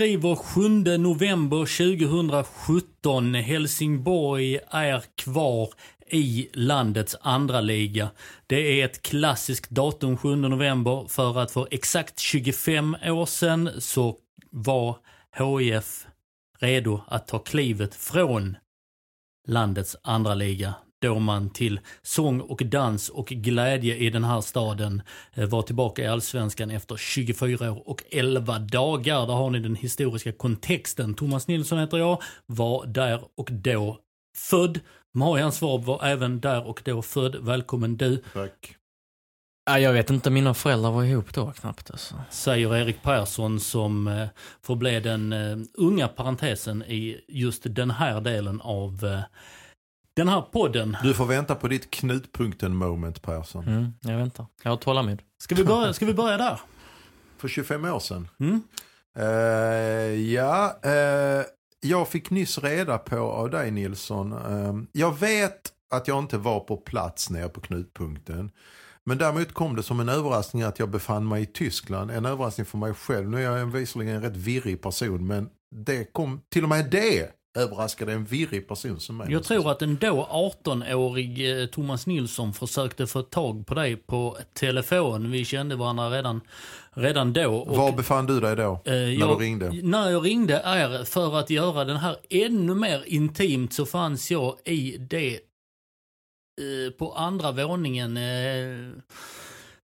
skriver 7 november 2017. Helsingborg är kvar i landets andra liga. Det är ett klassiskt datum 7 november för att för exakt 25 år sedan så var HIF redo att ta klivet från landets andra liga då man till sång och dans och glädje i den här staden eh, var tillbaka i Allsvenskan efter 24 år och 11 dagar. Där har ni den historiska kontexten. Thomas Nilsson heter jag, var där och då född. Marian Svab var även där och då född. Välkommen du. Tack. Ja, jag vet inte, mina föräldrar var ihop då knappt alltså. Säger Erik Persson som eh, förblev den eh, unga parentesen i just den här delen av den här podden. Du får vänta på ditt knutpunkten moment Persson. Mm, jag väntar. Jag har tålamod. Ska vi börja, ska vi börja där? För 25 år sedan. Mm? Eh, ja, eh, jag fick nyss reda på av dig Nilsson. Eh, jag vet att jag inte var på plats nere på knutpunkten. Men däremot kom det som en överraskning att jag befann mig i Tyskland. En överraskning för mig själv. Nu är jag en, visserligen en rätt virrig person men det kom, till och med det överraskade en virrig person som mig. Jag tror att en då 18-årig eh, Thomas Nilsson försökte få tag på dig på telefon. Vi kände varandra redan, redan då. Och, Var befann du dig då? eh, när jag, du ringde? När jag ringde är för att göra den här ännu mer intimt så fanns jag i det eh, på andra våningen eh,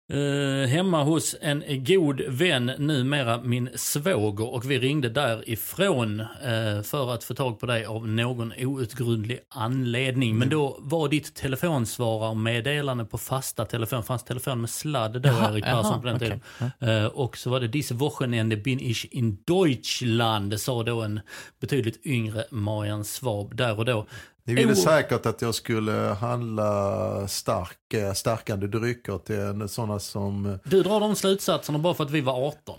eh, hemma hos en god vän, numera min svåger och vi ringde därifrån eh, för att få tag på dig av någon outgrundlig anledning. Men då var ditt telefonsvararmeddelande på fasta telefon, fanns telefon med sladd då Jaha, Erik Persson på den okej. tiden. Eh, och så var det Diese Wochenende bin ich in Deutschland, sa då en betydligt yngre Marian Svab där och då. Ni ville Oh. säkert att jag skulle handla stark, eh, stärkande drycker till sådana som... eh, Du drar de slutsatserna bara för att vi var 18.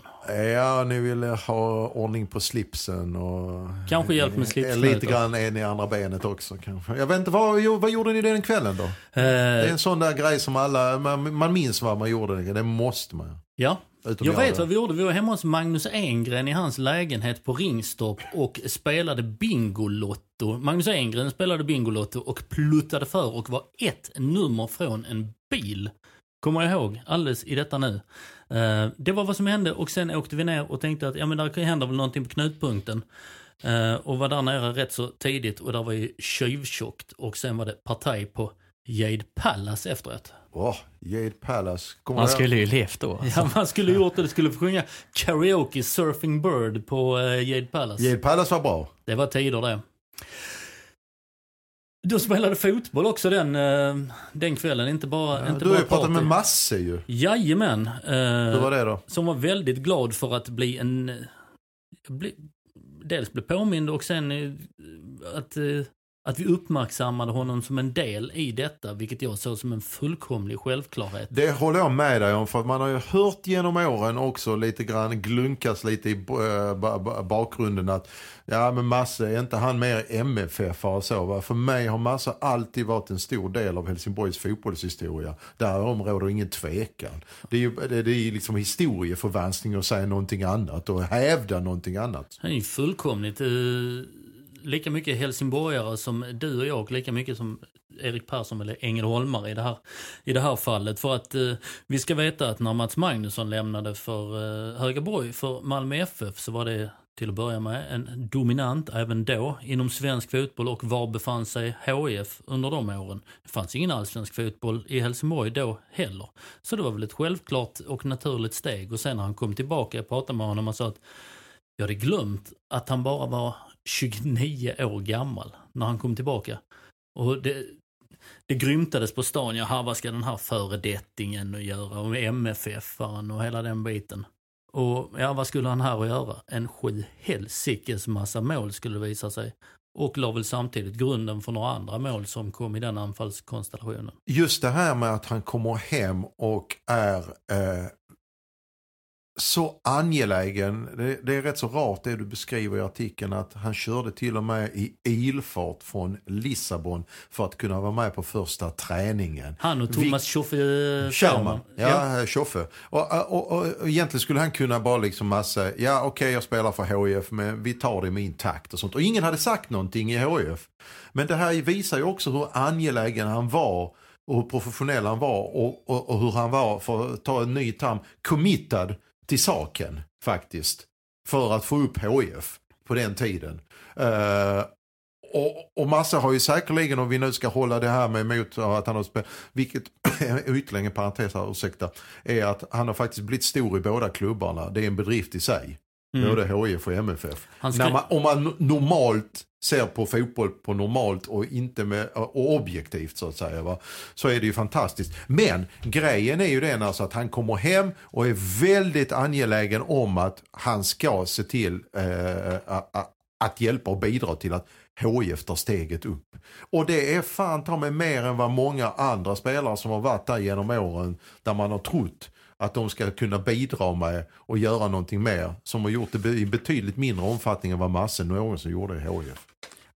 Ja, ni ville ha ordning på slipsen och... Kanske hjälp med Eh, slipsnöten. Lite grann en i andra benet också kanske. Jag vet inte, vad, vad gjorde ni den kvällen då? Det är Eh, en sån där grej som alla, man, man minns vad man gjorde, det måste man. ja, Utom jag vet vad vi gjorde. Vi var hemma hos Magnus Engren i hans lägenhet på Ringstorp och spelade Bingolotto. Magnus Engren spelade Bingolotto och pluttade för och var ett nummer från en bil. Kommer jag ihåg alldeles i detta nu. Eh, det var vad som hände och sen åkte vi ner och tänkte att ja, men där händer väl någonting på knutpunkten. Eh, och var där nere rätt så tidigt och där var ju tjuvtjockt och sen var det partaj på Jade Palace efteråt. Åh, Jade Palace. Kommer Man du- skulle ju levt då. Alltså. Ja, man skulle gjort det. Det skulle få sjunga karaoke Surfing Bird på uh, Jade Palace. Jade Palace var bra. Det var tider det. Du spelade fotboll också den, eh, den kvällen, inte bara, Ja, inte du har ju pratat med Masse ju. Jajamän. eh, Hur var det då? Som var väldigt glad för att bli en... Bli, dels bli påmind och sen eh, att, eh, att vi uppmärksammade honom som en del i detta, vilket jag såg som en fullkomlig självklarhet. Det håller jag med dig om för att man har ju hört genom åren också lite grann glunkas lite i eh, ba- ba- bakgrunden att ja men Masse är inte han mer MFF och så va? För mig har Masse alltid varit en stor del av Helsingborgs fotbollshistoria. Därom råder ingen tvekan. Det är ju det, är liksom historieförvanskning att säga någonting annat och hävda någonting annat. Han är ju fullkomligt eh, lika mycket helsingborgare som du och jag, lika mycket som Erik Persson eller Ängelholmare i det här, i det här fallet. För att eh, vi ska veta att när Mats Magnusson lämnade för eh, Högaborg för Malmö FF så var det till att börja med en dominant även då inom svensk fotboll och var befann sig HIF under de åren? Det fanns ingen allsvensk fotboll i Helsingborg då heller. Så det var väl ett självklart och naturligt steg och sen när han kom tillbaka, jag pratade med honom och sa att jag hade glömt att han bara var 29 år gammal när han kom tillbaka. Och det, det grymtades på stan, ja vad ska den här föredettingen göra och MFF-aren och hela den biten. Och ja, vad skulle han här och göra? En sju helsikes massa mål skulle det visa sig. Och la väl samtidigt grunden för några andra mål som kom i den anfallskonstellationen. Just det här med att han kommer hem och är eh, så angelägen. Det, det, är rätt så rart det du beskriver i artikeln att han körde till och med i ilfart från Lissabon för att kunna vara med på första träningen. Han och Thomas Tjoffe Scherman. Ja, Tjoffe. Och, och, och, och, egentligen skulle han kunna bara liksom massa, ja okej okay, jag spelar för HIF men vi tar det i min takt och sånt. Och ingen hade sagt någonting i HIF. Men det här visar ju också hur angelägen han var och hur professionell han var och, och, och hur han var, för att ta en ny term, committad till saken faktiskt. För att få upp HIF på den tiden. Uh, och, och massa har ju säkerligen, om vi nu ska hålla det här med emot att han har spelat, vilket ytterligare en parentes här, ursäkta, är att han har faktiskt blivit stor i båda klubbarna. Det är en bedrift i sig. Mm. Både HIF och MFF. När man, om man normalt ser på fotboll på normalt och inte med, och objektivt så att säga. Va? Så är det ju fantastiskt. Men grejen är ju den alltså att han kommer hem och är väldigt angelägen om att han ska se till eh, att hjälpa och bidra till att HIF tar steget upp. Och det är fan ta med mer än vad många andra spelare som har varit där genom åren där man har trott att de ska kunna bidra med och göra någonting mer som har gjort det i betydligt mindre omfattning än vad massen någonsin gjorde i HIF.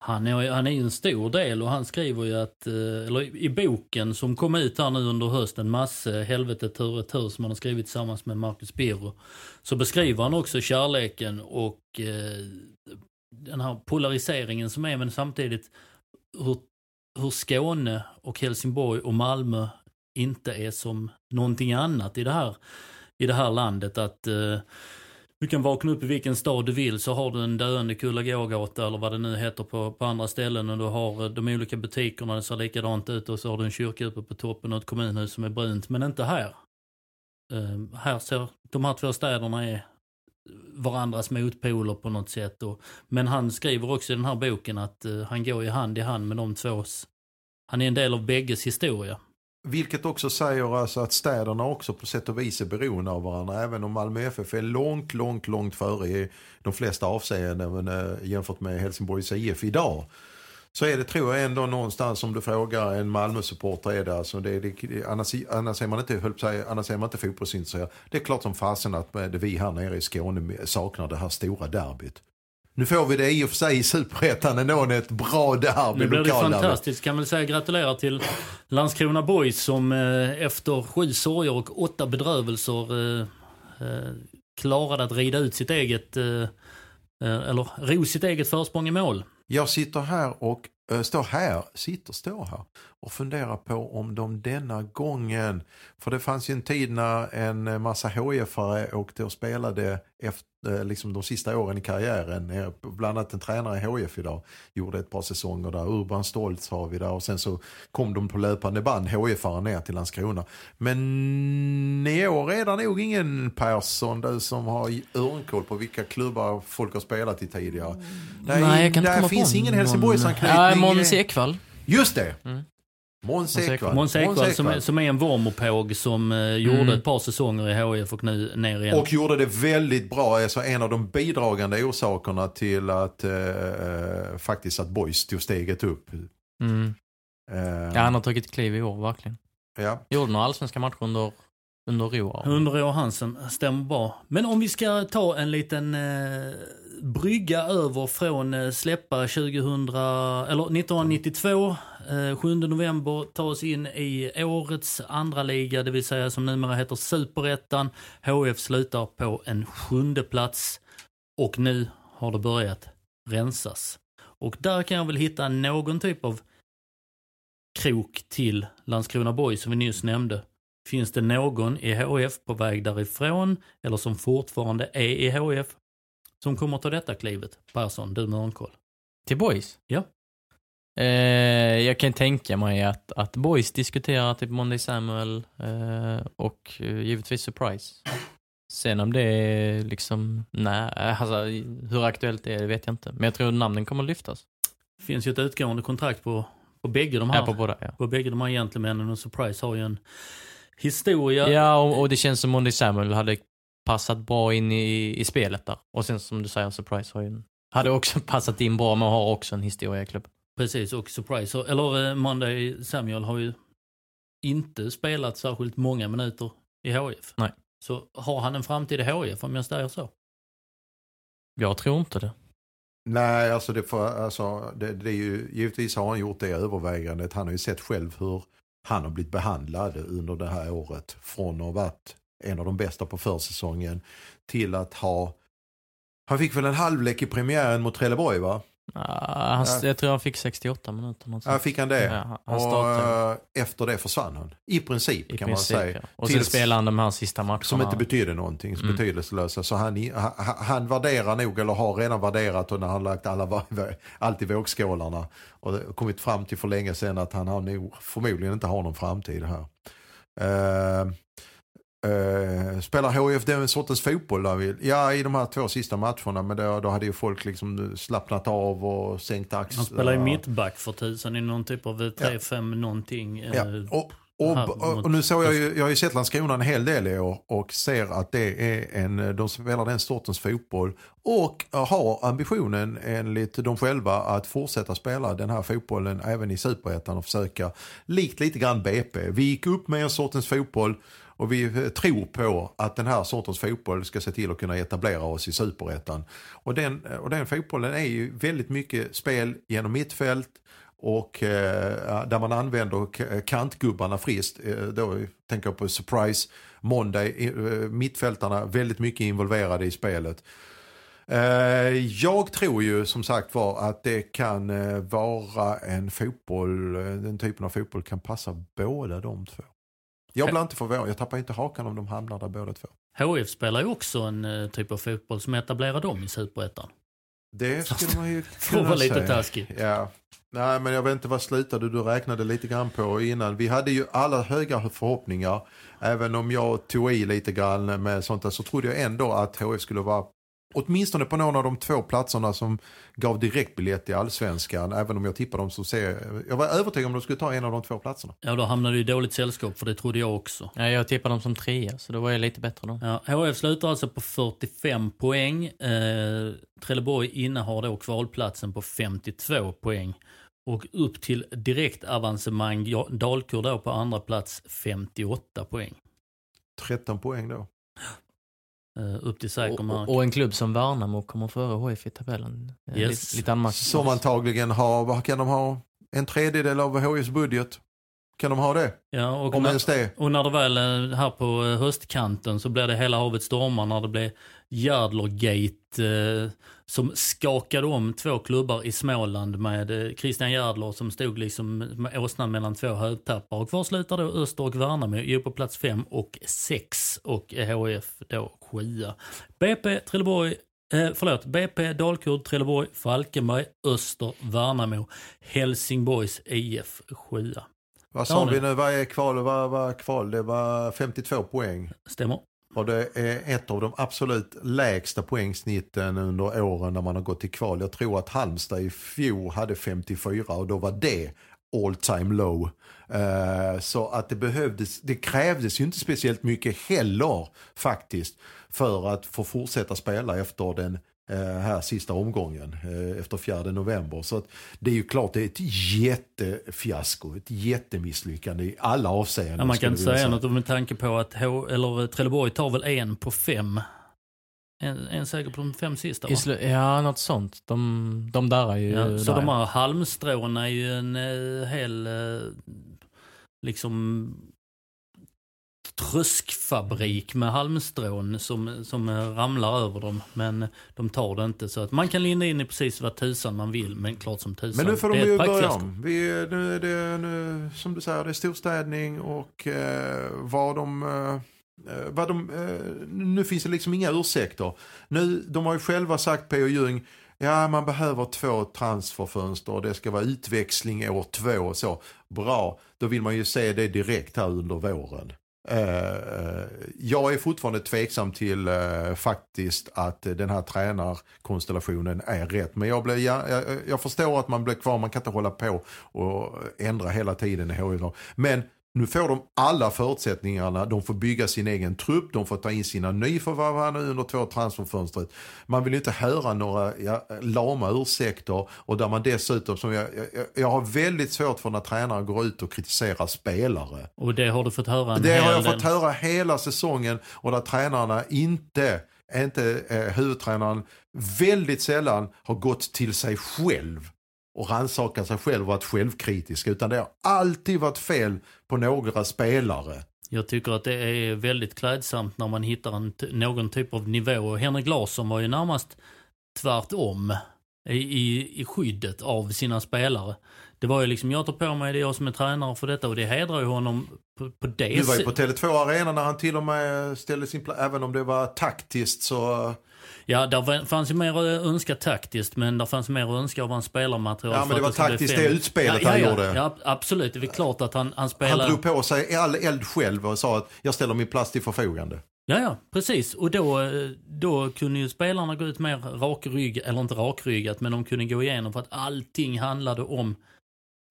Han är, han är ju en stor del och han skriver ju att, eh, eller i boken som kom ut här nu under hösten, Masse, Helvetet tur tur som han har skrivit tillsammans med Marcus Birro. Så beskriver han också kärleken och eh, den här polariseringen som är men samtidigt hur, hur Skåne och Helsingborg och Malmö inte är som någonting annat i det här, i det här landet. Att eh, du kan vakna upp i vilken stad du vill så har du en döende Kullagågata eller vad det nu heter på, på andra ställen och du har eh, de olika butikerna, det ser likadant ut och så har du en kyrka uppe på toppen och ett kommunhus som är brunt. Men inte här. Eh, här ser de här två städerna är varandras motpoler på något sätt. Och, men han skriver också i den här boken att eh, han går ju hand i hand med de tvås. Han är en del av bägges historia. Vilket också säger alltså att städerna också på sätt och vis är beroende av varandra. Även om Malmö FF är långt, långt, långt före i de flesta avseenden eh, jämfört med Helsingborgs IF idag. Så är det tror jag ändå någonstans om du frågar en Malmö-supporter är det alltså. Det, det, annars, annars, är man inte, höll sig, annars är man inte fotbollsintresserad. Det är klart som fasen att eh, vi här nere i Skåne saknar det här stora derbyt. Nu får vi det i och för sig i Superettan ändå, ett bra derby. Nu blir det fantastiskt. Kan väl säga gratulerar till Landskrona Boys som eh, efter sju sorger och åtta bedrövelser eh, eh, klarade att rida ut sitt eget, eller ro sitt eget försprång i mål. Jag sitter här och äh, står här, sitter, står här och funderar på om de denna gången, för det fanns ju en tid när en massa HIF-are åkte och spelade efter Eh, liksom de sista åren i karriären. Eh, bland annat en tränare i HF idag gjorde ett par säsonger där. Urban Stoltz har vi där och sen så kom de på löpande band hf ner till Landskrona. Men i år är det nog ingen Persson du som har örnkoll på vilka klubbar folk har spelat i tidigare. Nej, Nej jag kan inte komma finns på ingen Helsingborgsanknytning. Ja, Måns Ekvall. Just det. Mm. Måns Ekvall. Måns Ekvall som, som är en Vormopåg som eh, gjorde mm. ett par säsonger i HIF och nu ner igen. Och gjorde det väldigt bra. Alltså en av de bidragande orsakerna till att eh, eh faktiskt att Boys tog steget upp. Mm. Eh. Ja, han har tagit kliv i år verkligen. Ja. Gjorde några allsvenska matcher under under Roar. Under Roar Hansen, stämmer bra. Men om vi ska ta en liten eh, brygga över från eh, släppa 2000, eller 1992, 7 eh, november, ta oss in i årets andra liga, det vill säga som numera heter Superettan. HF slutar på en sjunde plats och nu har det börjat rensas. Och där kan jag väl hitta någon typ av krok till Landskrona Boys som vi nyss nämnde. Finns det någon i HF på väg därifrån eller som fortfarande är i HF som kommer ta detta klivet? Persson, du med örnkoll. Till Boys? Ja. Eh, jag kan tänka mig att, att Boys diskuterar typ Monday Samuel eh, och eh, givetvis Surprise. Sen om det är liksom, nej, alltså hur aktuellt det är vet jag inte. Men jag tror namnen kommer lyftas. Det finns ju ett utgående kontrakt på, på bägge de här. Ja, på båda, ja. på bägge de här gentlemännen och Surprise har ju en historia. Ja, och, och det känns som Monday Samuel hade passat bra in i, i spelet där. Och sen som du säger, Surprise har ju hade också passat in bra, men har också en historia i klubben. Precis, och Surprise, eller eh, Monday Samuel har ju inte spelat särskilt många minuter i HIF. Nej. Så har han en framtid i HIF om jag säger så? Jag tror inte det. Nej, alltså det, får, alltså det, det är ju, givetvis har han gjort det övervägandet. Han har ju sett själv hur han har blivit behandlad under det här året. Från att ha varit en av de bästa på försäsongen till att ha, han fick väl en halvlek i premiären mot Trelleborg va? Ah, han, Ja. Jag tror han fick 68 minuter. Något sånt. fick han det? Ja, han- och eh, efter det försvann han. I princip I kan princip, man säga. ja. Och sen spelade han de här sista matcherna. Som inte betydde någonting, Mm. betydelselösa. Så han, han, han värderar nog, eller har redan värderat och när han lagt alla, allt i vågskålarna och kommit fram till för länge sedan att han har nog förmodligen inte har någon framtid här. Uh, spelar HIF den sortens fotboll där vill? Ja, i de här två sista matcherna, men då, då hade ju folk liksom slappnat av och sänkt axlar. Han spelar ju mittback för tusan i någon typ av 3-5 någonting. Ja. eh, Och, här och, och, mot- och nu såg jag ju, jag har ju sett Landskrona en hel del i år och ser att det är en, de spelar den sortens fotboll och har ambitionen enligt dem själva att fortsätta spela den här fotbollen även i superettan och försöka, likt lite grann BP. Vi gick upp med en sortens fotboll och vi eh, tror på att den här sortens fotboll ska se till att kunna etablera oss i superettan. Och den, eh, och den fotbollen är ju väldigt mycket spel genom mittfält och eh, där man använder eh, kantgubbarna friskt. Eh, då tänker jag på Surprise Monday. Eh, mittfältarna väldigt mycket involverade i spelet. Eh, jag tror ju som sagt var att det kan eh, vara en fotboll, den typen av fotboll kan passa båda de två. Jag blir inte förvånad, jag tappar inte hakan om de hamnar där båda två. HIF spelar ju också en eh, typ av fotboll som etablerar dem i superettan. Det skulle man ju kunna vara lite säga. taskig. Ja. Nej men jag vet inte vad slutade du räknade lite grann på innan. Vi hade ju alla höga förhoppningar. Även om jag tog i lite grann med sånt där så trodde jag ändå att HF skulle vara åtminstone på någon av de två platserna som gav direktbiljett i allsvenskan. Även om jag tippade dem så ser jag var övertygad om att de skulle ta en av de två platserna. Ja, då hamnade du i dåligt sällskap för det trodde jag också. Ja, jag tippade dem som trea, så då var jag lite bättre då. Ja, HF slutar alltså på 45 poäng. Eh, Trelleborg innehar då kvalplatsen på 52 poäng. Och upp till direkt avancemang, ja, Dalkurd då på andra plats 58 poäng. 13 poäng då. Eh, upp till säker Och, mark. och, och en klubb som Värnamo kommer före HIF i tabellen. Eh, Yes. Lite, lite anmärkningsvärt. Som antagligen har, vad kan de ha? En tredjedel av HFs budget. Kan de ha det? ja, och, Om när, ens det. och när det väl är här på eh, höstkanten så blir det hela havet stormar när det blev Järdlergate eh, som skakade om två klubbar i Småland med eh, Christian Järdler som stod liksom med åsnan mellan två högtappar. Och kvar slutar då Öster och Värnamo ju på plats 5 och 6 och HF då 7 BP Trelleborg Eh, förlåt, BP, Dalkurd, Trelleborg, Falkenberg, Öster, Värnamo, Helsingborgs IF 7 Vad sa vi nu? Vad är kval? Vad var kval? Det var 52 poäng. Stämmer. Och det är ett av de absolut lägsta poängsnitten under åren när man har gått till kval. Jag tror att Halmstad i fjol hade 54 och då var det all time low. Uh, så att det behövdes, det krävdes ju inte speciellt mycket heller faktiskt för att få fortsätta spela efter den här sista omgången eh, efter 4 november. Så att det är ju klart det är ett jättefiasko, ett jättemisslyckande i alla avseenden. Ja, man kan inte säga något med tanke på att H eller Trelleborg tar väl en på fem. En, en säker på de fem sista va? Ja, något sånt. De, de där är ju... Ja, så där. de här halmstråna är ju en eh, hel eh, liksom tröskfabrik med halmstrån som, som ramlar över dem. Men de tar det inte. Så att man kan linda in i precis vad tusan man vill. Men klart som tusan. Men nu får de ju börja om. Vi, nu är det, nu, som du säger, det är storstädning och eh, vad de... Eh, eh, vad de, eh, nu finns det liksom inga ursäkter. Nu, de har ju själva sagt, P.O. Jung, ja man behöver två transferfönster och det ska vara utväxling år två och så. Bra, då vill man ju se det direkt här under våren. Eh, eh, jag är fortfarande tveksam till eh, faktiskt att den här tränarkonstellationen är rätt. Men jag, blir, jag, jag, förstår att man blir kvar, man kan inte hålla på och ändra hela tiden i HIF. Men nu får de alla förutsättningarna. De får bygga sin egen trupp, de får ta in sina nyförvärv nu under två transferfönstret. Man vill inte höra några ja, lama ursäkter och där man dessutom, som jag, jag, jag, har väldigt svårt för när tränare går ut och kritiserar spelare. Och det har du fått höra en Det har jag fått höra hela säsongen och där tränarna inte, inte eh, huvudtränaren, väldigt sällan har gått till sig själv och rannsakat sig själv och varit självkritisk. Utan det har alltid varit fel på några spelare. Jag tycker att det är väldigt klädsamt när man hittar en, någon typ av nivå. Och Henrik Larsson var ju närmast tvärtom i, i, i skyddet av sina spelare. Det var ju liksom, jag tar på mig det, är jag som är tränare för detta och det hedrar ju honom på, på det Du var ju på Tele2 Arena när han till och med ställde sin plats, även om det var taktiskt så... Ja, där fanns ju mer att önska taktiskt, men där fanns mer att önska av hans spelarmaterial. Ja, men det var taktiskt det utspelet ja, han ja, gjorde. Ja, absolut. Det är klart att han, han spelade... Han drog på sig all eld själv och sa att jag ställer min plats till förfogande. Ja, ja, precis. Och då, då kunde ju spelarna gå ut mer rakrygg, eller inte rakryggat, men de kunde gå igenom för att allting handlade om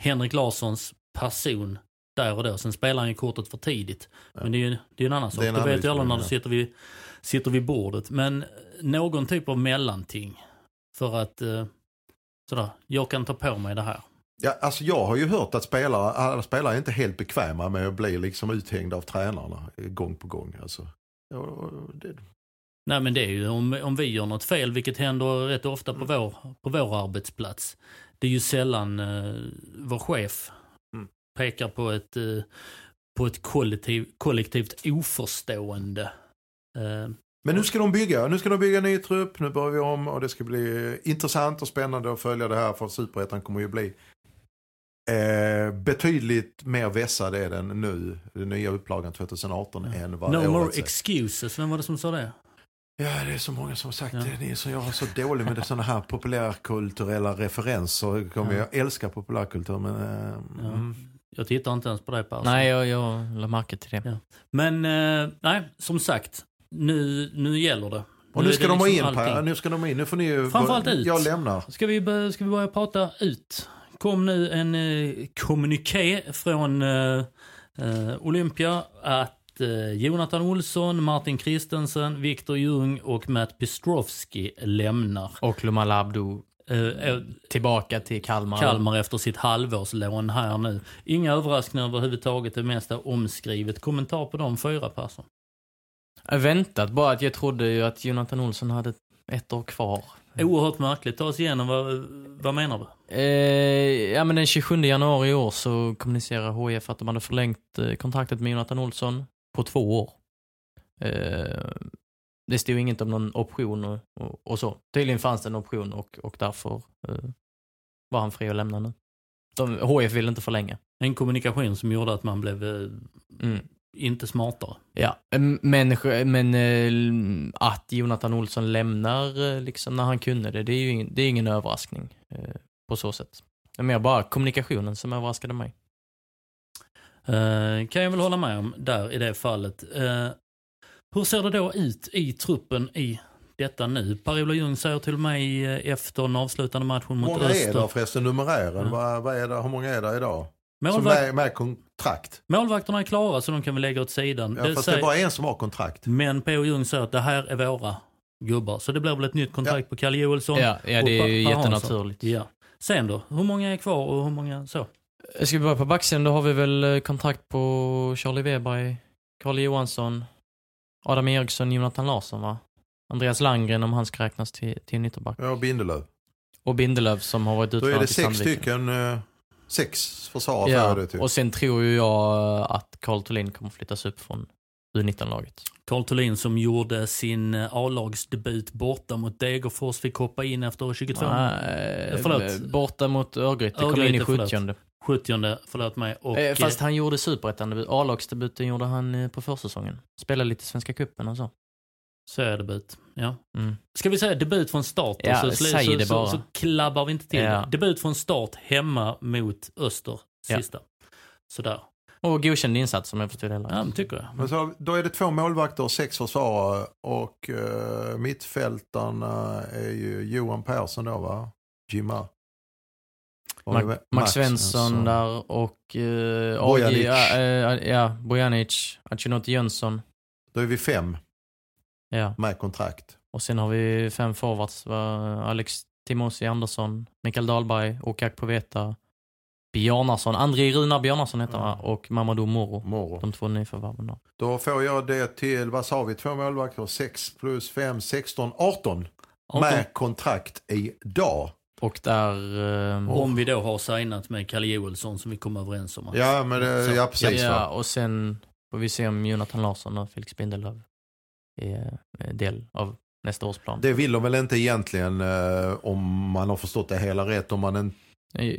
Henrik Larssons person där och då. Sen spelar han ju kortet för tidigt. Ja. Men det är ju det är en annan sak. Det, det vet ju alla när du sitter vid, sitter vid bordet. Men någon typ av mellanting. För att, sådär, jag kan ta på mig det här. Ja, alltså jag har ju hört att spelare, alla spelare är inte helt bekväma med att bli liksom uthängda av tränarna gång på gång. Alltså, ja, det... Nej men det är ju om, om vi gör något fel, vilket händer rätt ofta på, vår, på vår arbetsplats. Det är ju sällan uh, vår chef mm. pekar på ett, uh, på ett kollektiv, kollektivt oförstående. Uh, men nu ska de bygga, nu ska de bygga en ny trupp, nu börjar vi om och det ska bli intressant och spännande att följa det här för Superettan kommer ju bli eh, betydligt mer vässad är den nu, den nya upplagan 2018 ja. än vad No more excuses, vem var det som sa det? Ja, det är så många som har sagt ja. det. Ni som jag har så dålig med sådana här populärkulturella referenser. Kommer ja. Jag älskar populärkultur men... Äh, ja. mm. Jag tittar inte ens på det Per. Nej, jag, jag la märke till det. Ja. Men, eh, nej, som sagt. Nu, nu gäller det. Och nu, nu ska de liksom in Per, nu ska de in. Nu får ni ju... Framförallt ut. Jag lämnar. Ska vi, ska vi börja prata ut? Kom nu en eh, kommuniké från eh, eh, Olympia att Jonathan Olsson, Martin Kristensen, Viktor Ljung och Matt Pistrovski lämnar. Och Lumal Abdo Uh, tillbaka till Kalmar. Kalmar efter sitt halvårslån här nu. Inga överraskningar överhuvudtaget. Det mesta omskrivet. Kommentar på de fyra personer. Jag väntat bara att jag trodde ju att Jonathan Olsson hade ett år kvar. Oerhört märkligt. Ta oss igenom. Vad, vad menar du? Eh, ja, men den 27 januari i år så kommunicerar HIF att de hade förlängt eh, kontraktet med Jonathan Olsson på två år. Eh, det stod inget om någon option och, och, och, så. Tydligen fanns det en option och, och därför eh, var han fri att lämna nu. De, HIF ville inte förlänga. En kommunikation som gjorde att man blev eh, mm. Inte smartare. Ja, men, men eh, att Jonathan Olsson lämnar eh, liksom när han kunde det, det är ju ingen, det är ingen överraskning eh, på så sätt. Det är mer bara kommunikationen som överraskade mig. Kan jag väl hålla med om där i det fallet. Hur ser det då ut i truppen i detta nu? Per-Ola Ljung säger till mig efter den avslutande matchen mot Öster. Hur många är det förresten, numerären? Ja. Vad, vad är det, hur många är det idag? Målvakt... Som är med kontrakt? Målvakterna är klara så de kan vi lägga åt sidan. Ja, det fast säger... det är bara en som har kontrakt. Men P.O. Ljung säger att det här är våra gubbar. Så det blir väl ett nytt kontrakt ja. på Kalle Joelsson. Ja, ja det är ju jättenaturligt. Ja. Sen då, hur många är kvar och hur många så? Ska vi börja på backsidan, då har vi väl eh, kontrakt på Charlie Weberg, Karl Johansson, Adam Eriksson, Jonathan Larsson va? Andreas Landgren om han ska räknas till, till en ytterback. Ja, och Bindelöv. Och Bindelöv som har varit utlånad till Sandviken. Då är det sex stycken, eh, sex försvarare ja, det typ. och sen tror ju jag att Carl Thulin kommer flyttas upp från U19-laget. Carl Thulin som gjorde sin eh, A-lagsdebut borta mot Degerfors fick hoppa in efter 22. Nej, förlåt. Borta mot Örgryte, kom in i 70 70 förlåt mig. Och, Eh, Fast han gjorde superettan-debut. A-lagsdebuten gjorde han eh, på försäsongen. Spelade lite Svenska cupen och så. Så är debut. Ja. Mm. Ska vi säga debut från start? Ja, så, säg så, det så, bara. så klabbar vi inte till Ja. det. Debut från start hemma mot Öster, Ja. sista. Sådär. Och godkänd insats som jag förstod det hela. Ja, men tycker jag. Men så, då är det två målvakter och sex försvarare och uh, mittfältarna är ju Johan Persson då va? Jimma. Och Max, Max Svensson alltså. där och uh, Bojanic. ja, eh, ja, Bojanic, Achinoti Jönsson. Då är vi fem Ja. med kontrakt. Och sen har vi fem forwards. Alex Timosi Andersson, Mikael Dahlberg, Okak Poveta, Bjarnason, André Runar Bjarnason heter han och Mamadou Moro. Moro. De två nyförvärven. Då får jag det till, vad sa vi, två målvakter, 6 plus 5, 16, 18. 18. Med kontrakt idag. Och där... eh, Om vi då har signat med Kalle Joelsson som vi kom överens om. att- Ja, men det, ja precis. ja, va? och sen får vi se om Jonathan Larsson och Felix eh, del av nästa års plan. Det vill de väl inte egentligen eh, om man har förstått det hela rätt. Om man en, Eh,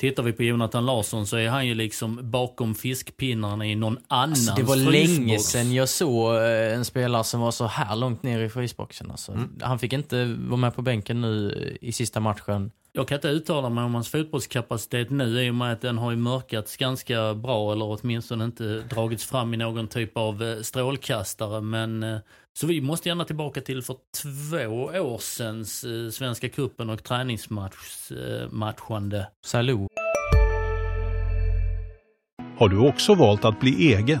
Tittar vi på Jonathan Larsson så är han ju liksom bakom fiskpinnarna i någon annans Alltså, det var länge frysbox. sedan jag såg eh, en spelare som var så här långt ner i frysboxen. Alltså. Mm. Han fick inte vara med på bänken nu i sista matchen. Jag kan inte uttala mig om hans fotbollskapacitet nu i och med att den har ju mörkats ganska bra eller åtminstone inte dragits fram i någon typ av eh, strålkastare. Men, eh, så vi måste gärna tillbaka till för två år sedan eh, Svenska cupen och träningsmatchande. Salou. Har du också valt att bli egen?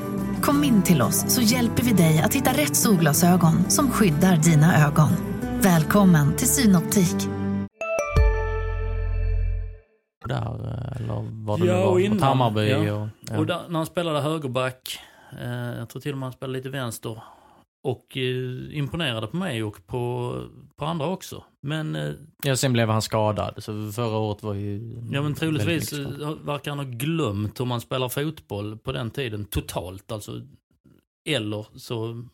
Kom in till oss så hjälper vi dig att hitta rätt solglasögon som skyddar dina ögon. Välkommen till Synoptik. Där, eh, eller vad det Ja, nu och var. innan, Mot Hammarby ja. och... Ja. Och där, när han spelade högerback, eh, jag tror till och med han spelade lite vänster. Och eh, imponerade på mig och på, på andra också. Men eh, ja, sen blev han skadad. Så förra året var ju... Ja men troligtvis eh, verkar han ha glömt hur man spelar fotboll på den tiden totalt. Alltså, eller så...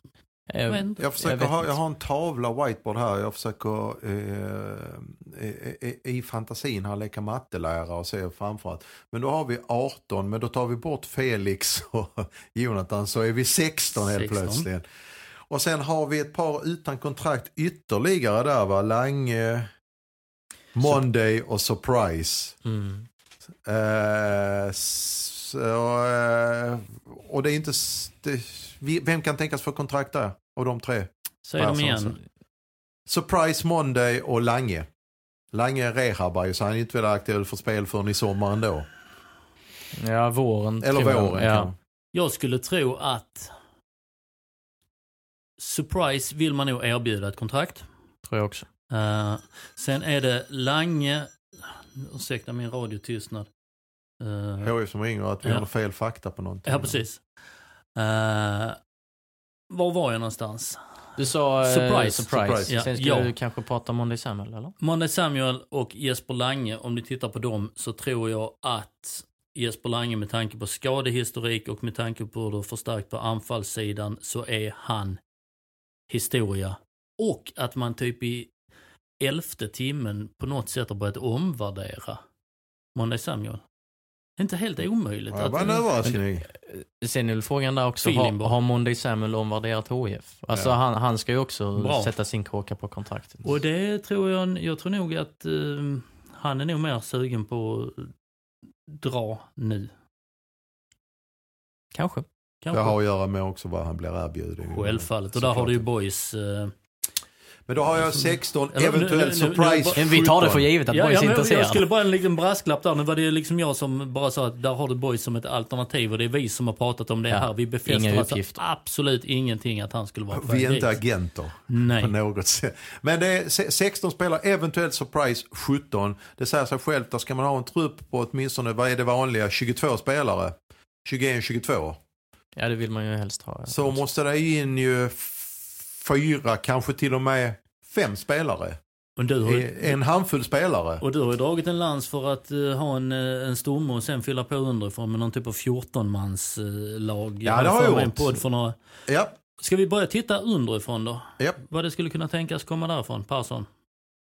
Jag inte. jag, försöker vet ha, jag har en tavla whiteboard här. Jag försöker eh, i, i, i fantasin här leka mattelärare och se framför att. Men då har vi 18, men då tar vi bort Felix och Jonathan så är vi 16 helt 16. plötsligt. Och sen har vi ett par utan kontrakt ytterligare där va. Lange, Monday och Surprise. Mm. Eh, så, eh, och det är inte... Det, vem kan tänkas få kontrakt där? Av de tre? Säg dem igen. Surprise Monday och Lange. Lange rehabbar ju så han är inte väl aktuell för spel förrän i sommar ändå. Ja, våren. Eller våren Ja. Jag skulle tro att Surprise vill man nog erbjuda ett kontrakt. Tror jag också. Eh, sen är det Lange, ursäkta min radiotystnad. Uh, HIF som ringer att vi Ja. har fel fakta på någonting. ja precis. Uh, var var jag någonstans? Du sa eh, Surprise. surprise. Surprise. Ja. Sen skulle Ja. du kanske prata om Monday Samuel, eller? Monday Samuel och Jesper Lange, om ni tittar på dem så tror jag att Jesper Lange med tanke på skadehistorik och med tanke på hur det är förstärkt på anfallssidan så är han historia. Och att man typ i elfte timmen på något sätt har börjat omvärdera Monday Samuel. Det är inte helt omöjligt. Ja, det att- var en överraskning. Sen är frågan där också, har, Feeling har Monday Samuel omvärderat HIF? Alltså Ja. han, han ska ju också Bra. sätta sin kråka på kontraktet. Och det tror jag, jag tror nog att eh, han är nog mer sugen på att dra nu. Kanske. Kanske. Det har att göra med också vad han blir erbjuden. Självfallet. Och där har du ju boys. eh, Men då har jag 16, Eller, nu- eventuellt nu- nu- surprise Men vi tar det för 17. givet att Ja, Boys ja, är men intresserad. jag skulle bara en liten brasklapp där. Nu var det liksom jag som bara sa att där har du boys som ett alternativ och det är vi som har pratat om det Ja, här. Vi befäster alltså absolut ingenting att han skulle vara på Vi är inte agenter. Nej. på något sätt. Men det är se- 16 spelare, eventuellt surprise 17. Det säger sig självt, då ska man ha en trupp på åtminstone, vad är det vanliga, 22 spelare. 21-22. Ja, det vill man ju helst ha. så måste det in ju fyra, kanske till och med fem spelare. Och du har, ju- En handfull spelare. och du har ju dragit en lans för att eh, ha en, eh, en stomme och sen fylla på underifrån med någon typ av 14-mans uh, lag. Ja, det har jag mig en gjort. podd för några... Ja, Ska vi börja titta underifrån då? ja. Vad det skulle kunna tänkas komma därifrån? Persson?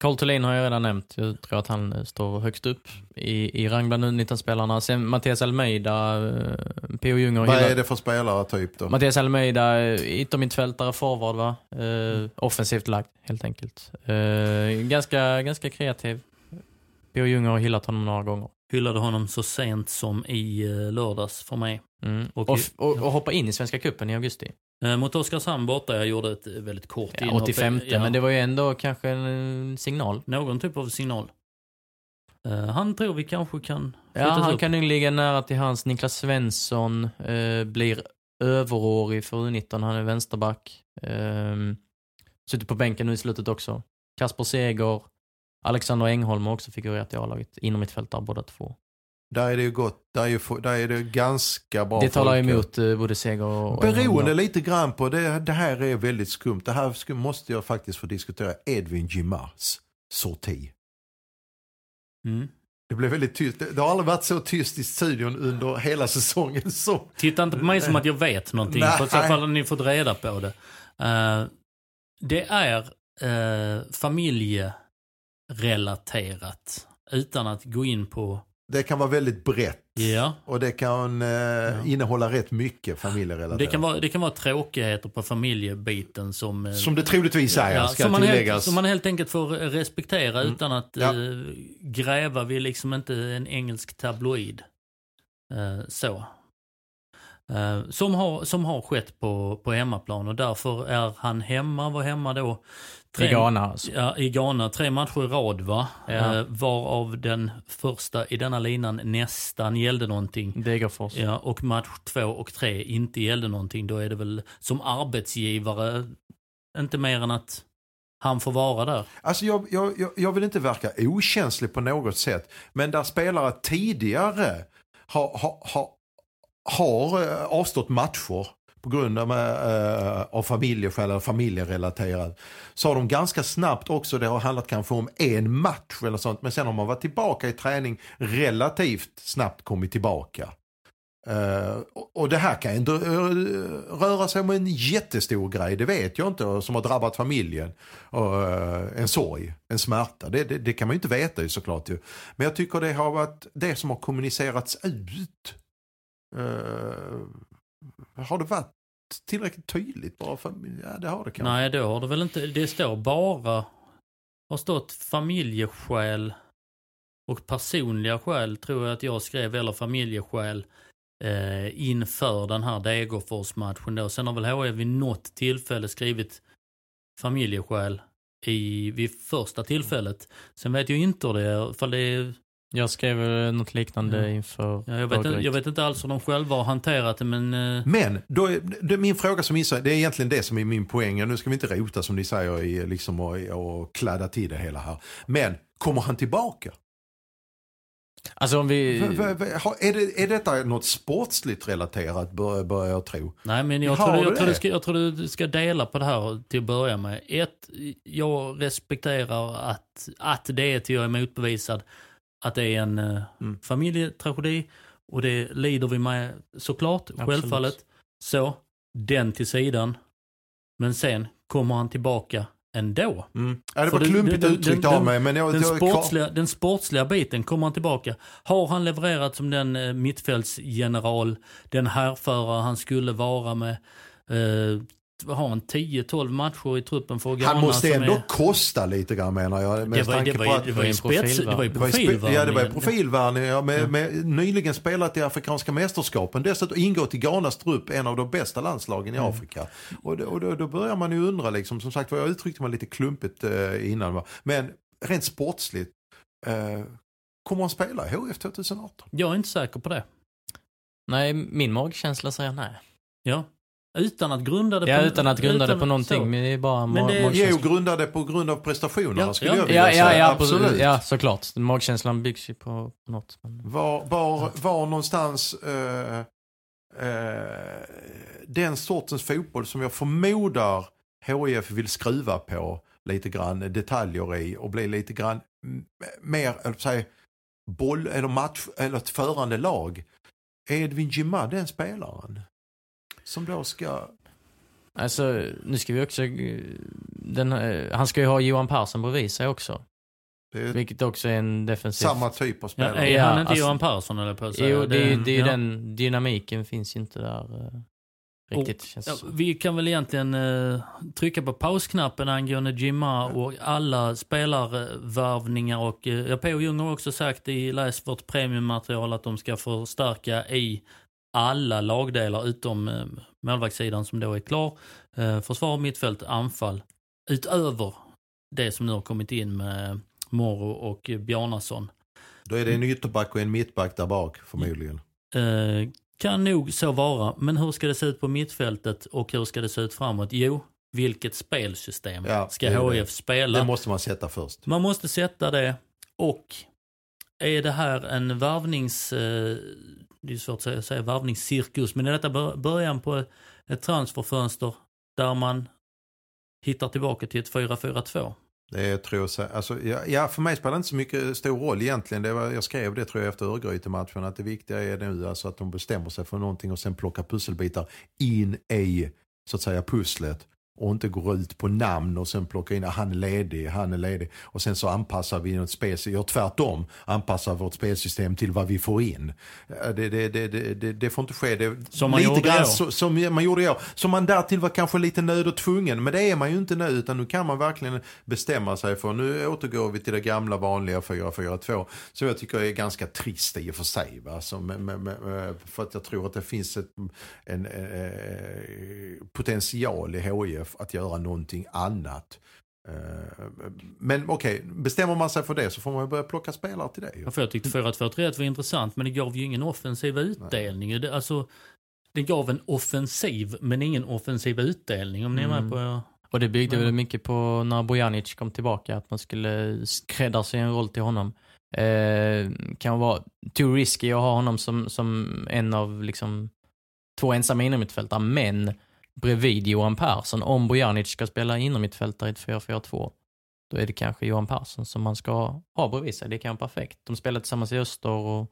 Carl Thulin har jag redan nämnt. Jag tror att han eh, står högst upp i, i rang bland U19-spelarna. Sen Mattias Almeida, eh, P.O. Junger Vad är det för spelare typ då? Mattias Almeida, eh, yttermittfältare, forward va? Eh, offensivt lagd, helt enkelt. Eh, ganska, ganska kreativ. P.O. Junger har hyllat honom några gånger. Hyllade honom så sent som i lördags för mig. Mm. Och- Och, och, och hoppa in i Svenska Cupen i augusti. Eh, mot Oskarshamn borta, jag gjorde ett väldigt kort Ja, inhopp. 85, Ja, men det var ju ändå kanske en eh, signal. Någon typ av signal. Eh, han tror vi kanske kan Ja, han upp. kan nog ligga nära till hans. Niklas Svensson eh, blir överårig för U19. Han är vänsterback. Eh, sitter på bänken nu i slutet också. Kasper Seger, Alexander Engholm har också figurerat i A-laget. Inom mittfältare båda två. Där är det ju gott. Där är, ju, där är det ganska bra det talar folk. emot eh, både Seger och... och. Beroende lite grann på, det, det här är väldigt skumt. Det här måste jag faktiskt få diskutera. Edvin Gimars sorti. Mm. Det blev väldigt tyst. Det, har aldrig varit så tyst i studion under hela säsongen. Så. Titta inte på mig som att jag vet någonting, Nej. för i så fall har ni fått reda på det. Eh, det är uh, familjerelaterat, utan att gå in på... Det kan vara väldigt brett. Ja, Och det kan eh, innehålla rätt mycket familjerelaterat. det kan, vara, det kan vara tråkigheter på familjebiten som... eh, Som det troligtvis är, Ja, ska som, man helt, som man helt enkelt får respektera utan att Ja. eh, gräva vid liksom inte en engelsk tabloid. Eh, så. Eh, som, har, som har skett på, på hemmaplan och därför är han hemma, var hemma då. I Ghana alltså. Ja, i Ghana. Tre matcher i rad va? Ja. Eh, varav den första i denna linan nästan gällde någonting. Degerfors. Ja, och match två och tre inte gällde någonting. Då är det väl som arbetsgivare inte mer än att han får vara där. Alltså jag, jag, jag, jag vill inte verka okänslig på något sätt. Men där spelare tidigare har, har, har, har eh, avstått matcher på grund av, eh, av familjeskäl eller familjerelaterat. Så har de ganska snabbt också, det har handlat kanske om en match eller sånt. Men sen har man varit tillbaka i träning relativt snabbt kommit tillbaka. Eh, och- och det här kan ändå eh, röra sig om en jättestor grej, det vet jag inte, som har drabbat familjen. Och, eh, en sorg, en smärta, det, det, det kan man ju inte veta ju såklart. Ju. Men jag tycker det har varit det som har kommunicerats ut. Uh, har det varit tillräckligt tydligt bara för, ja det har det kanske. Nej, det har det väl inte. Det står bara, har stått familjeskäl och personliga skäl tror jag att jag skrev, eller familjeskäl eh, inför den här Degerfors-matchen då. Sen har väl HIF vid något tillfälle skrivit familjeskäl i, vid första tillfället. Sen vet jag inte hur det är, för det är jag skrev eh, något liknande Ja. inför Ja, jag, vet, inte- jag vet inte alls hur de själva har hanterat det men... eh, Men då är, det, min fråga som gissar, det är egentligen det som är min poäng. Nu ska vi inte rota som ni säger i, liksom, och, och kladda till det hela här. Men kommer han tillbaka? Alltså om vi... V- Är, det, är detta något sportsligt relaterat bör, börjar jag tro? Nej men jag tror, du jag, tror du ska, jag tror du ska dela på det här till att börja med. Ett, jag respekterar att, att det är till jag är motbevisad att det är en eh, Mm. familjetragedi och det lider vi med såklart, Absolut. självfallet. Så, den till sidan. Men sen kommer han tillbaka ändå. Mm. Ja, det För var den- klumpigt den- uttryckt den- av mig. Men jag, Den jag, sportsliga, den sportsliga biten kommer han tillbaka. Har han levererat som den eh, mittfältsgeneral, den härförare han skulle vara med, eh, vad har han, 10-12 matcher i truppen för Ghana han måste ändå är- kosta lite grann menar jag. med Det var, det, på var, att- det var ju en spets, det var ju Det var ju spe- profilvärvning. Ja, det var ju profilvärvning. Ja, med, med, nyligen spelat i Afrikanska mästerskapen. Dessutom ingått i Ghanas trupp, en av de bästa landslagen i Mm. Afrika. Och, då- och då, då börjar man ju undra, liksom, som sagt var jag uttryckte mig lite klumpigt eh, innan. Va? Men rent sportsligt, eh, kommer han spela i HF 2018? Jag är inte säker på det. Nej, min magkänsla säger nej. Ja. Utan att grunda det Ja, på... utan att grunda det på så. någonting. Men det är bara Men det- Jo, magkänsla. grundade på grund av prestationerna Ja, skulle ja. jag vilja Ja, ja, säga. ja, Absolut. Absolut. ja, såklart. Magkänslan byggs ju på, något. Men... Var, var, var någonstans eh, eh, den sortens fotboll som jag förmodar HIF vill skruva på lite grann detaljer i och bli lite grann mer, säga, boll eller match eller ett förande lag. Är Edvin Jimma den spelaren? Som då ska... Alltså, nu ska vi också... eh, Den, eh, han ska ju ha Johan Persson bredvid sig också. Det är Vilket också är en defensiv... samma typ av Ja, spelare. är Ja, han inte alltså- Johan Persson eller på att säga? Jo, det, är ju- det är ju ja. den dynamiken finns ju inte där eh, riktigt. känns det Ja, vi kan väl egentligen eh, trycka på pausknappen angående Jimma och alla spelarvärvningar och eh, P.O. Jung har också sagt i Läs vårt premiummaterial att de ska förstärka i alla lagdelar utom eh, målvaktssidan som då är klar. Eh, försvar, mittfält, anfall. Utöver det som nu har kommit in med Moro och Bjarnason. Då är det en ytterback och en mittback där bak förmodligen. Eh, kan nog så vara, men hur ska det se ut på mittfältet och hur ska det se ut framåt? Jo, vilket spelsystem Ja, ska HIF spela? Det måste man sätta först. Man måste sätta det och är det här en varvnings... Eh, det är svårt att säga, varvningscirkus, men är detta början på ett transferfönster där man hittar tillbaka till ett 4-4-2? Det tror jag, alltså, ja, ja, för mig spelar det inte så mycket eh, stor roll egentligen. Det var, jag skrev det tror jag efter Örgryte-matchen att det viktiga är nu alltså att de bestämmer sig för någonting och sen plockar pusselbitar in i så att säga pusslet. Och inte går ut på namn och sen plocka in att han är ledig, han är ledig. Och sen så anpassar vi något spelsystem, ja tvärtom, anpassar vårt spelsystem till vad vi får in. Eh, Det, det, det, det, det, får inte ske. Det, Som man lite gjorde grann så, som man gjorde år. Som man därtill var kanske lite nöd och tvungen. Men det är man ju inte nu utan nu kan man verkligen bestämma sig för nu återgår vi till det gamla vanliga 4-4-2. Så jag tycker är ganska trist i och för sig. Va? Men, för att jag tror att det finns ett, en eh, potential i HIF att göra någonting annat. Eh, Men okej, bestämmer man sig för det så får man ju börja plocka spelare till det. Ja, för jag tyckte 4-2-3 var intressant, men det gav ju ingen offensiv utdelning. Det, alltså, det gav en offensiv, men ingen offensiv utdelning om ni är med Mm. på... Och det byggde Men- väl mycket på när Bojanic kom tillbaka, att man skulle skräddarsy en roll till honom. Eh, kan vara too risky att ha honom som, som en av liksom två ensamma innermittfältare, men bredvid Johan Persson, om Bojanic ska spela innermittfältare i ett 4-4-2, då är det kanske Johan Persson som man ska ha bredvid sig. Det kan vara perfekt. De spelade tillsammans i Öster och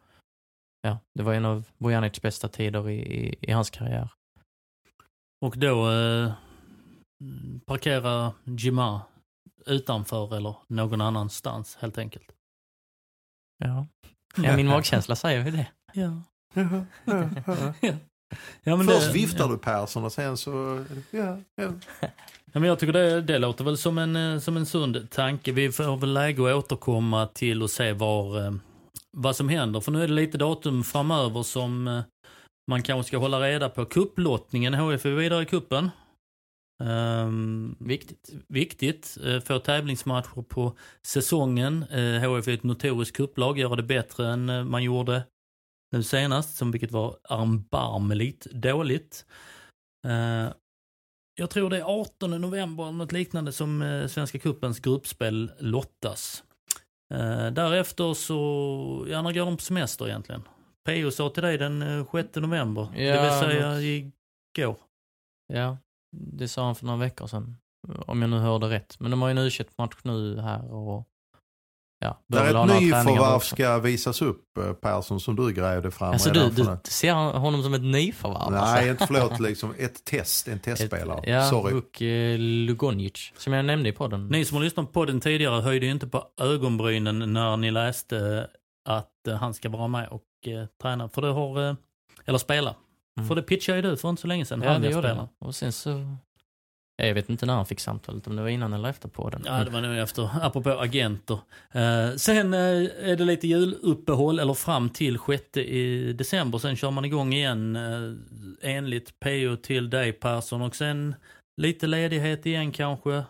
ja, det var en av Bojanics bästa tider i, i, i hans karriär. Och då eh, parkera Jima utanför eller någon annanstans helt enkelt. Ja, ja min magkänsla säger ju det. Ja. ja men Först det, viftar ja. du Persson och sen så... Ja, ja. Ja, men jag tycker det, det låter väl som en, eh, som en sund tanke. Vi får väl läge att återkomma till och se var, eh, vad som händer. För nu är det lite datum framöver som eh, man kanske ska hålla reda på. Kupplottningen, HF är vidare i kuppen. Ehm, Viktigt. viktigt. Eh, Få tävlingsmatcher på säsongen. Eh, HF är ett notoriskt kupplag, gör det bättre än man gjorde nu senast, som vilket var erbarmligt dåligt. Eh, Jag tror det är 18 november eller något liknande som eh, Svenska Cupens gruppspel lottas. Eh, Därefter så, ja när går de på semester egentligen? PO sa till dig den eh, 6 november, det Ja, vill säga något- igår. Ja, det sa han för några veckor sedan. Om jag nu hörde rätt. Men de har ju en u match nu här och ja, Där ett nyförvärv ska visas upp eh, Persson som du grävde fram Alltså du, du ser honom som ett nyförvärv? Nej, alltså. inte förlåt, liksom ett test, en testspelare. Ett, ja, Sorry. Vuk eh, Lugonic, som jag nämnde i podden. Ni som har lyssnat på den tidigare höjde ju inte på ögonbrynen när ni läste att eh, han ska vara med och eh, träna. För det har, eh, eller spela. Mm. För det pitchade ju du för inte så länge sedan. Ja, han det gjorde spela. det. Och sen så... Eh, jag vet inte när han fick samtalet, om det var innan eller efter podden. Ja, det var nog efter, apropå agenter. Eh, sen eh, är det lite juluppehåll, eller fram till 6 i december. Sen kör man igång igen eh, enligt PO till dig Persson och sen lite ledighet igen kanske.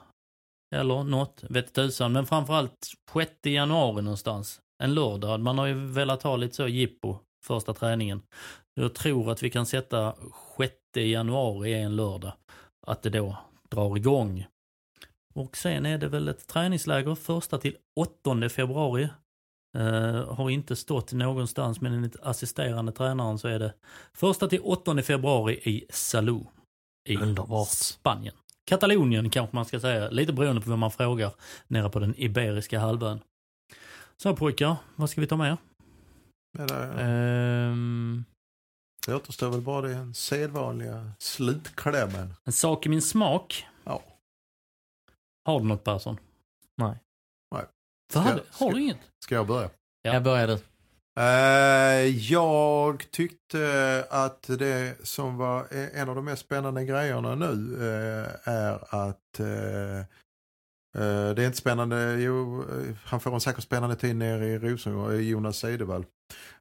Eller något, vet tusan. Men framförallt 6 januari någonstans. En lördag. Man har ju velat ha lite så jippo första träningen. Jag tror att vi kan sätta 6 januari i en lördag. Att det då drar igång. Och sen är det väl ett träningsläger första till 8 februari. Eh, har inte stått någonstans men enligt assisterande tränaren så är det första till 8 februari i Salou i Underbart. Spanien. Katalonien kanske man ska säga, lite beroende på vem man frågar, nere på den Iberiska halvön. Så pojkar, vad ska vi ta med? Men det, det återstår väl bara den sedvanliga slutklämmen. En sak i min smak. Ja. Har du något Persson? nej. Vad Ska- hade, ska- har du inget? Ska jag börja? Ja. Jag börjar du. Eh, jag tyckte att det som var en av de mest spännande grejerna nu eh, är att eh, det är inte spännande, jo, han får en säkert spännande tid nere i Rosengård, Jonas Seidevall.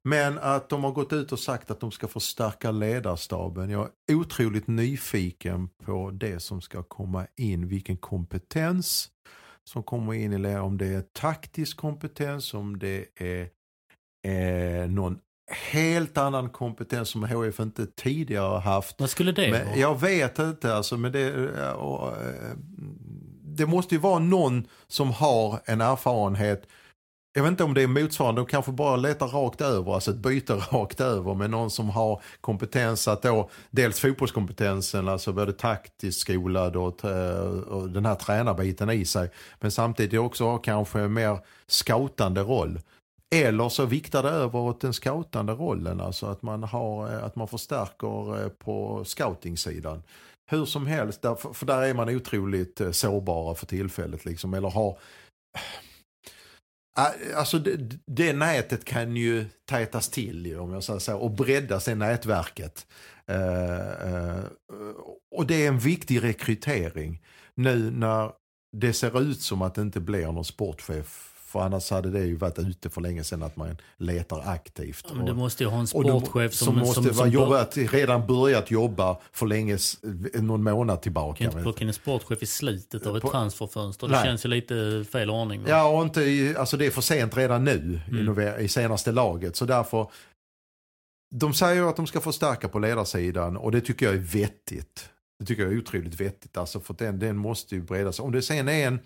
Men att de har gått ut och sagt att de ska förstärka ledarstaben. Jag är otroligt nyfiken på det som ska komma in, vilken kompetens som kommer in i led, om det är taktisk kompetens, om det är eh, någon helt annan kompetens som HF inte tidigare har haft. Vad skulle det vara? Jag vet inte alltså, men det, eh, och, eh, det måste ju vara någon som har en erfarenhet. Jag vet inte om det är motsvarande, de kanske bara letar rakt över, alltså ett byte rakt över med någon som har kompetens att då, dels fotbollskompetensen, alltså både taktiskt skolad och, eh, och den här tränarbiten i sig, men samtidigt också har kanske en mer scoutande roll. Eller så viktar det över åt den scoutande rollen, alltså att man, har, eh, att man förstärker på på scoutingsidan. Hur som helst, där, för där är man otroligt sårbara för tillfället. Liksom, eller har... Alltså det, det nätet kan ju tätas till om jag säger så, och breddas det nätverket. Uh, uh, och det är en viktig rekrytering nu när det ser ut som att det inte blir någon sportchef. För annars hade det ju varit ute för länge sedan att man letar aktivt. Ja, men du måste ju ha en sportchef som, som, måste som, vara som jobbat, redan börjat jobba för länge, någon månad kan tillbaka. inte vet plocka in en sportchef i slutet av ett På- transferfönster. Det Nej. känns ju lite fel ordning. va? Ja, och inte, i- alltså det är för sent redan nu i, Mm. nove- i senaste laget. Så därför, de säger ju att de ska förstärka på ledarsidan och det tycker jag är vettigt. Det tycker jag är otroligt vettigt, alltså för den, den måste ju breddas. Om det sen är en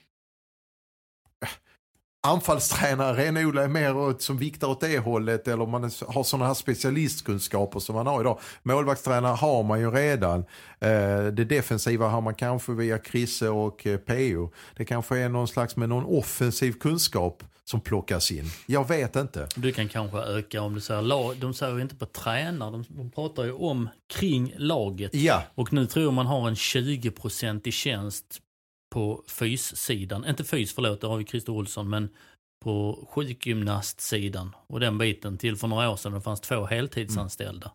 anfallstränare, renodla är mer åt, som viktar åt det hållet eller om man har sådana här specialistkunskaper som man har idag. Målvaktstränare har man ju redan. Eh, det defensiva har man kanske via Krisse och eh, PO. Det kanske är någon slags med någon offensiv kunskap som plockas in. Jag vet inte. Du kan kanske öka om du säger lag. De säger ju inte på tränare, de, de pratar ju om kring laget. Ja, Och nu tror man har en 20% i tjänst på fyssidan. Inte fys, förlåt, det har vi Christer Olsson, men på sjukgymnastsidan och den biten till för några år sedan det fanns två heltidsanställda.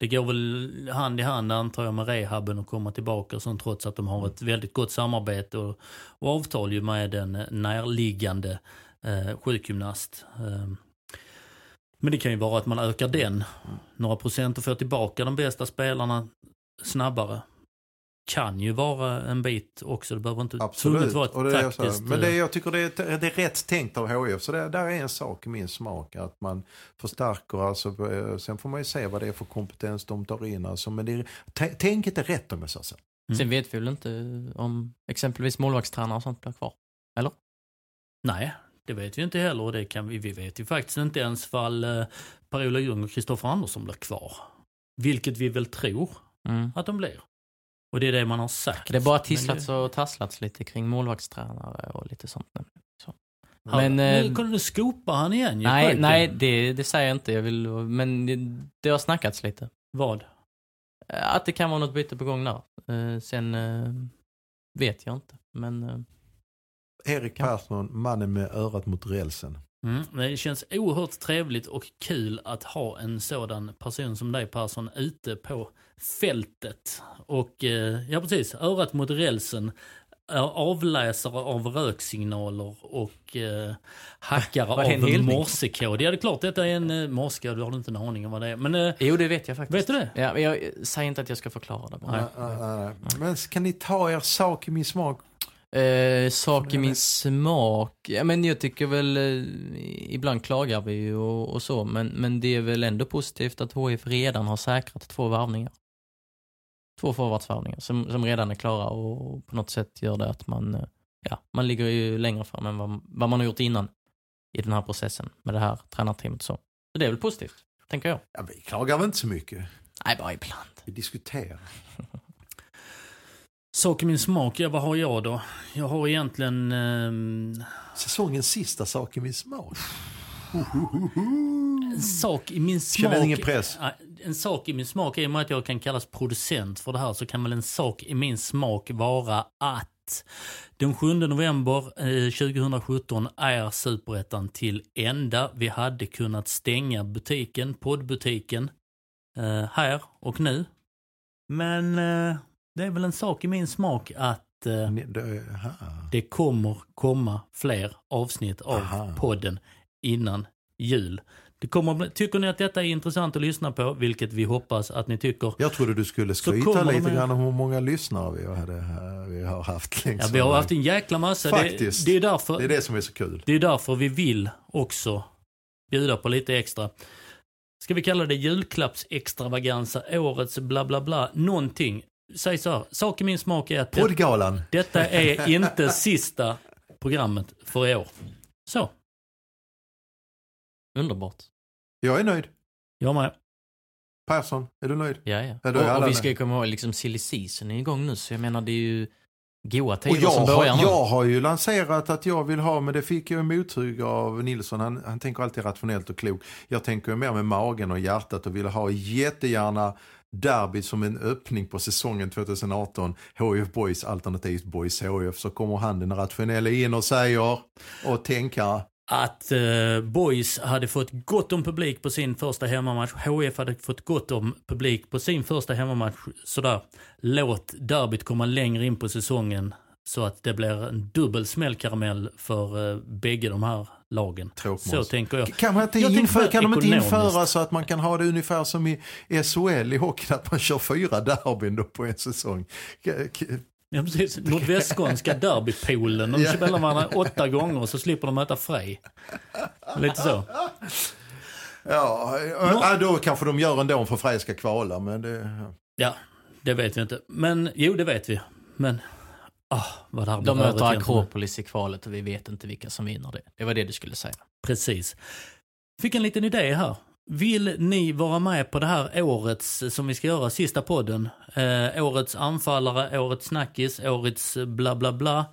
Det går väl hand i hand antar jag med rehaben och komma tillbaka och sånt trots att de har ett väldigt gott samarbete och, och avtal ju med en närliggande eh, sjukgymnast. Eh, men det kan ju vara att man ökar den några procent och får tillbaka de bästa spelarna snabbare. Kan ju vara en bit också. Det behöver inte absolut. vara ett Och det är så, taktiskt... men det, är- eh, jag tycker det är, det är rätt tänkt av HF. Så det, där är en sak i min smak. Att man förstärker, alltså, eh, sen får man ju se vad det är för kompetens de tar in. Alltså, men det är, tänket är rätt om jag säger så. Mm. Sen vet vi väl inte om exempelvis målvaktstränare och sånt blir kvar. Nej, det vet vi inte heller. Och det kan vi, vi vet ju faktiskt inte ens fall eh, Per-Ola Ljung och Kristoffer Andersson blir kvar. Vilket vi väl tror Mm. att de blir. Och det är det man har sagt. Det är bara Men tisslats det- och tasslats lite kring målvaktstränare och lite sånt. Så. Men, nu eh, kunde du skopa han igen ju, Nej, pojken. nej det, det säger jag inte. Jag vill, men det, det har snackats lite. Vad? Eh, Att det kan vara något byte på gång där. Eh, sen eh, vet jag inte. Men Erik Persson, mannen med örat mot rälsen. Mm, det känns oerhört trevligt och kul att ha en sådan person som dig Persson ute på fältet. Och eh, ja precis, örat mot rälsen, avläsare av röksignaler och eh, hackare av morsekod. Ja det är klart detta är en eh, morsekod, du har inte en aning om vad det är. Men eh, jo, det vet jag faktiskt. vet du det? Ja, men jag säger inte att jag ska förklara det bara. Nej, nej. Men kan ni ta er sak i min smak? Eh, sak i min smak. Ja, men jag tycker väl, eh, ibland klagar vi ju och, och så, men, men det är väl ändå positivt att HIF redan har säkrat två varvningar. Två forwardsvarvningar som, som redan är klara och på något sätt gör det att man, eh, ja, man ligger ju längre fram än vad, vad man har gjort innan. i den här processen med det här tränarteamet så. Så det är väl positivt, tänker jag. Ja, vi klagar väl inte så mycket. Nej, bara ibland. Vi diskuterar. Sak i min smak, ja vad har jag då? Jag har egentligen... ehm, Säsongens sista sak i min smak. En sak i min smak... Känner ingen press. En sak i min smak, i och med att jag kan kallas producent för det här, så kan väl en sak i min smak vara att den 7 november eh, 2017 är Superettan till ända. Vi hade kunnat stänga butiken, poddbutiken, eh, här och nu. Men eh, det är väl en sak i min smak att eh, det- kommer komma fler avsnitt av Aha. podden innan jul. Det kommer, tycker ni att detta är intressant att lyssna på, vilket vi hoppas att ni tycker. Jag trodde du skulle skryta lite med- grann om hur många lyssnare vi, hade, vi har haft Ja, vi har haft en jäkla massa. Faktiskt. Det, det, är därför, Det är det som är så kul. det är därför vi vill också bjuda på lite extra. Ska vi kalla det julklappsextravaganza, årets bla bla bla, någonting. Säg så här, sak i min smak är att det, Poddgalan. detta är inte sista programmet för i år. Så, Underbart. Jag är nöjd. jag med. Persson, är du nöjd? Ja, ja. Ja, då är och, alla och vi ska ju komma ihåg, liksom silly season är igång nu, så jag menar det är ju goa Och tider jag som har, börjar nu. jag har ju lanserat att jag vill ha, men det fick jag mothugg av Nilsson. Han, han tänker alltid rationellt och klokt. Jag tänker mer med magen och hjärtat och vill ha jättegärna derby som en öppning på säsongen 2018. HIF Boys alternativt Boys HIF. Så kommer han den rationella in och säger och tänka. att eh, Boys hade fått gott om publik på sin första hemmamatch. HF hade fått gott om publik på sin första hemmamatch. Sådär, låt derbyt komma längre in på säsongen så att det blir en dubbel smällkaramell för eh, bägge de här lagen. Tråkmåns. Så tänker jag. Kan, man inte Jag införa, kan de inte införa så att man kan ha det ungefär som i SHL i hockeyn, att man kör fyra derbyn då på en säsong? Ja, precis. Nordvästskånska derbypoolen. De spelar varandra åtta gånger och så slipper de möta Frej. Lite så. Ja, ja, då kanske de gör ändå för Frej ska kvala, men det... Ja, det vet vi inte. Men jo, det vet vi. Men, ah, vad det De möter. Akropolis i kvalet och vi vet inte vilka som vinner det. Det var det du skulle säga. Precis. Fick en liten idé här. Vill ni vara med på det här årets, som vi ska göra, sista podden? Eh, årets anfallare, årets snackis, årets bla bla bla.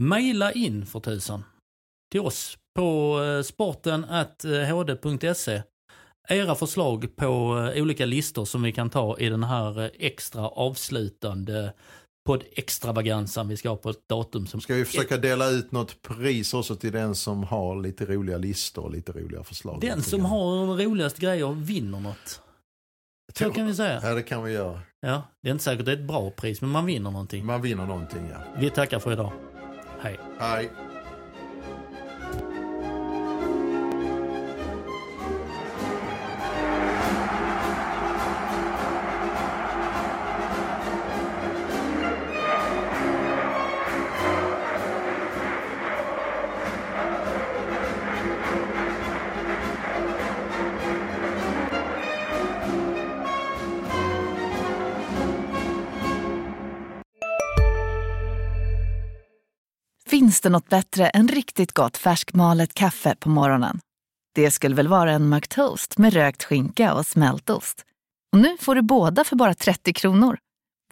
Maila in för tusan. Till oss på eh, sporten at hd.se. Era förslag på eh, olika listor som vi kan ta i den här eh, extra avslutande podd-extravagansan vi ska ha på ett datum som Ska vi försöka dela ut något pris också till den som har lite roliga listor och lite roliga förslag? Den som har de roligaste grejer vinner något. Så kan vi säga. Ja, det kan vi göra. Ja, det är inte säkert det är ett bra pris, men man vinner någonting. Man vinner någonting, ja. Vi tackar för idag. Hej. Hej. Finns det något bättre än riktigt gott färskmalet kaffe på morgonen? Det skulle väl vara en McToast med rökt skinka och smältost. Och nu får du båda för bara 30 kronor.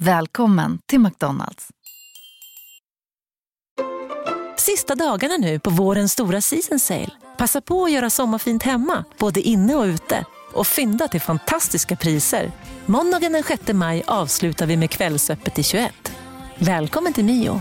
Välkommen till McDonalds. Sista dagarna nu på vårens stora season sale. Passa på att göra sommarfint hemma, både inne och ute. Och fynda till fantastiska priser. Måndagen den 6 maj avslutar vi med Kvällsöppet i 21. Välkommen till Mio.